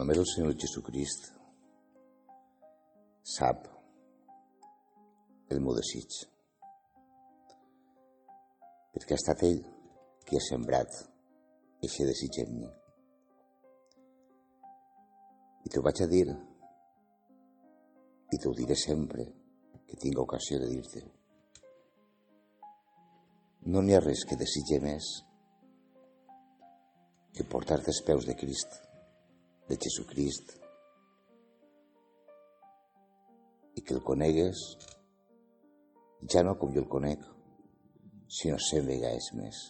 Només el Senyor Jesucrist sap el meu desig. Perquè ha estat ell qui ha sembrat aquest desig en mi. I t'ho vaig a dir i t'ho diré sempre que tinc ocasió de dir-te. No n'hi ha res que desitge més que portar-te els peus de Crist, de Jesucrist, i que el conegues ja no com jo el conec, sinó cent vegades més.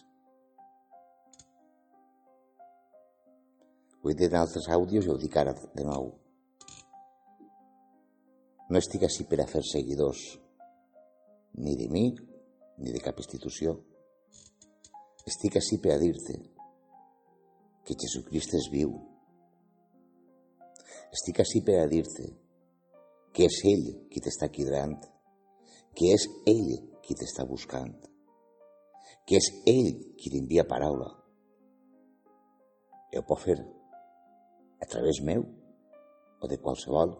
Ho he dit en altres àudios i ho dic ara de nou. No estic així per a fer seguidors, ni de mi, ni de cap institució. Estic així per a dir-te que Jesucrist és viu. Estic així per a dir-te que és ell qui t'està cridant, que és ell qui t'està buscant, que és ell qui t'envia paraula. I ho pot fer a través meu o de qualsevol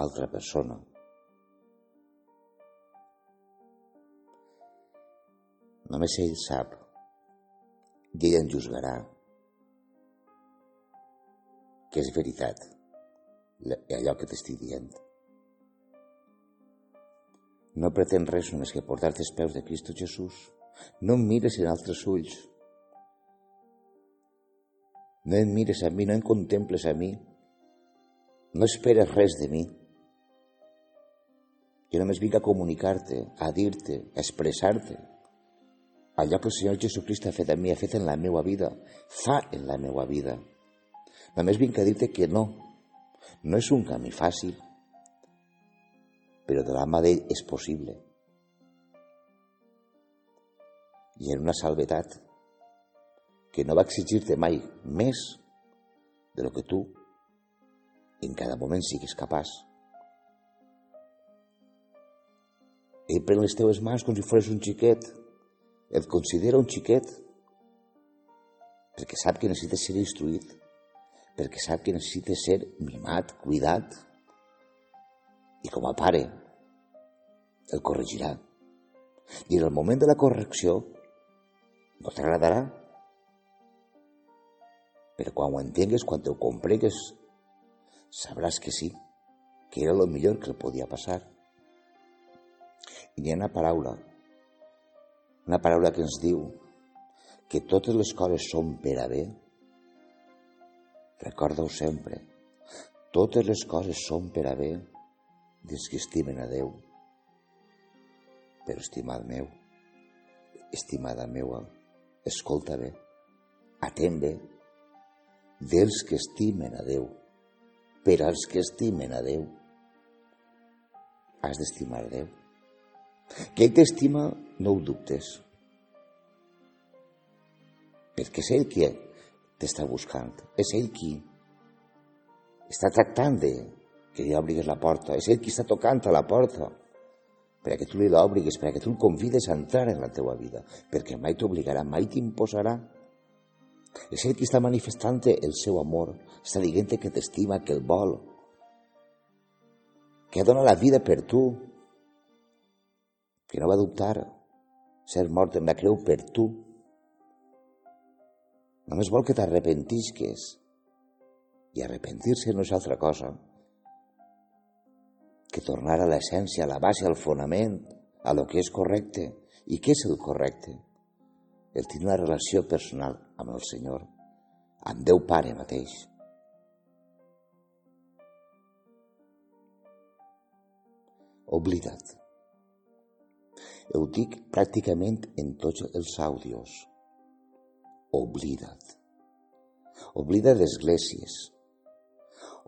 altra persona. Només ell sap i ell en juzgarà que és veritat allò que t'estic dient. No pretén res només que portar-te els peus de Cristo Jesús. No em mires en altres ulls. No em mires a mi, no em contemples a mi. No esperes res de mi. Jo només vinc a comunicar-te, a dir-te, a expressar-te. Allò que el Senyor Jesucrist ha fet a mi, ha fet en la meva vida, fa en la meva vida. Només vinc a dir-te que no. No és un camí fàcil, però de la mà d'ell és possible. I en una salvetat que no va exigir-te mai més de lo que tu en cada moment siguis capaç. Ell pren les teves mans com si fos un xiquet, et considera un xiquet, perquè sap que necessites ser instruït, perquè sap que necessites ser mimat, cuidat, i com a pare el corregirà. I en el moment de la correcció no t'agradarà, però quan ho entengues, quan ho compregues, sabràs que sí, que era el millor que el podia passar. I hi ha una paraula, una paraula que ens diu que totes les coses són per a bé. Recorda-ho sempre, totes les coses són per a bé dels que estimen a Déu. Però, estimat meu, estimada meua, escolta bé, atén bé, dels que estimen a Déu, per als que estimen a Déu. Has d'estimar Déu. Que ell t'estima, no ho dubtes. Perquè és ell qui t'està buscant, és ell qui està tractant de que li obrigues la porta, és ell qui està tocant a la porta perquè tu li l'obrigues, perquè tu el convides a entrar en la teua vida, perquè mai t'obligarà, mai t'imposarà. És ell qui està manifestant el seu amor, està dient que t'estima, que el vol, que dona la vida per tu, que no va dubtar ser mort en la creu per tu. Només vol que t'arrepentisques. I arrepentir-se no és altra cosa que tornar a l'essència, a la base, al fonament, a lo que és correcte. I què és el correcte? El tenir una relació personal amb el Senyor, amb Déu Pare mateix. Oblida't. Ho dic pràcticament en tots els àudios. Oblida't. Oblida't d'esglésies.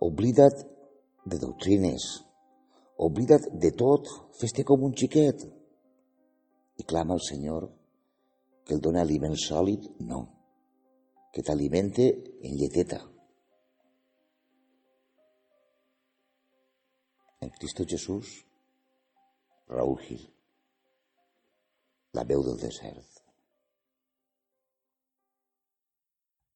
Oblida't de doctrines, Oblida't de tot, fes-te com un xiquet. I clama al Senyor que el dona aliment sòlid, no, que t'alimente en lleteta. En Cristo Jesús, Raúl Gil, la veu del desert.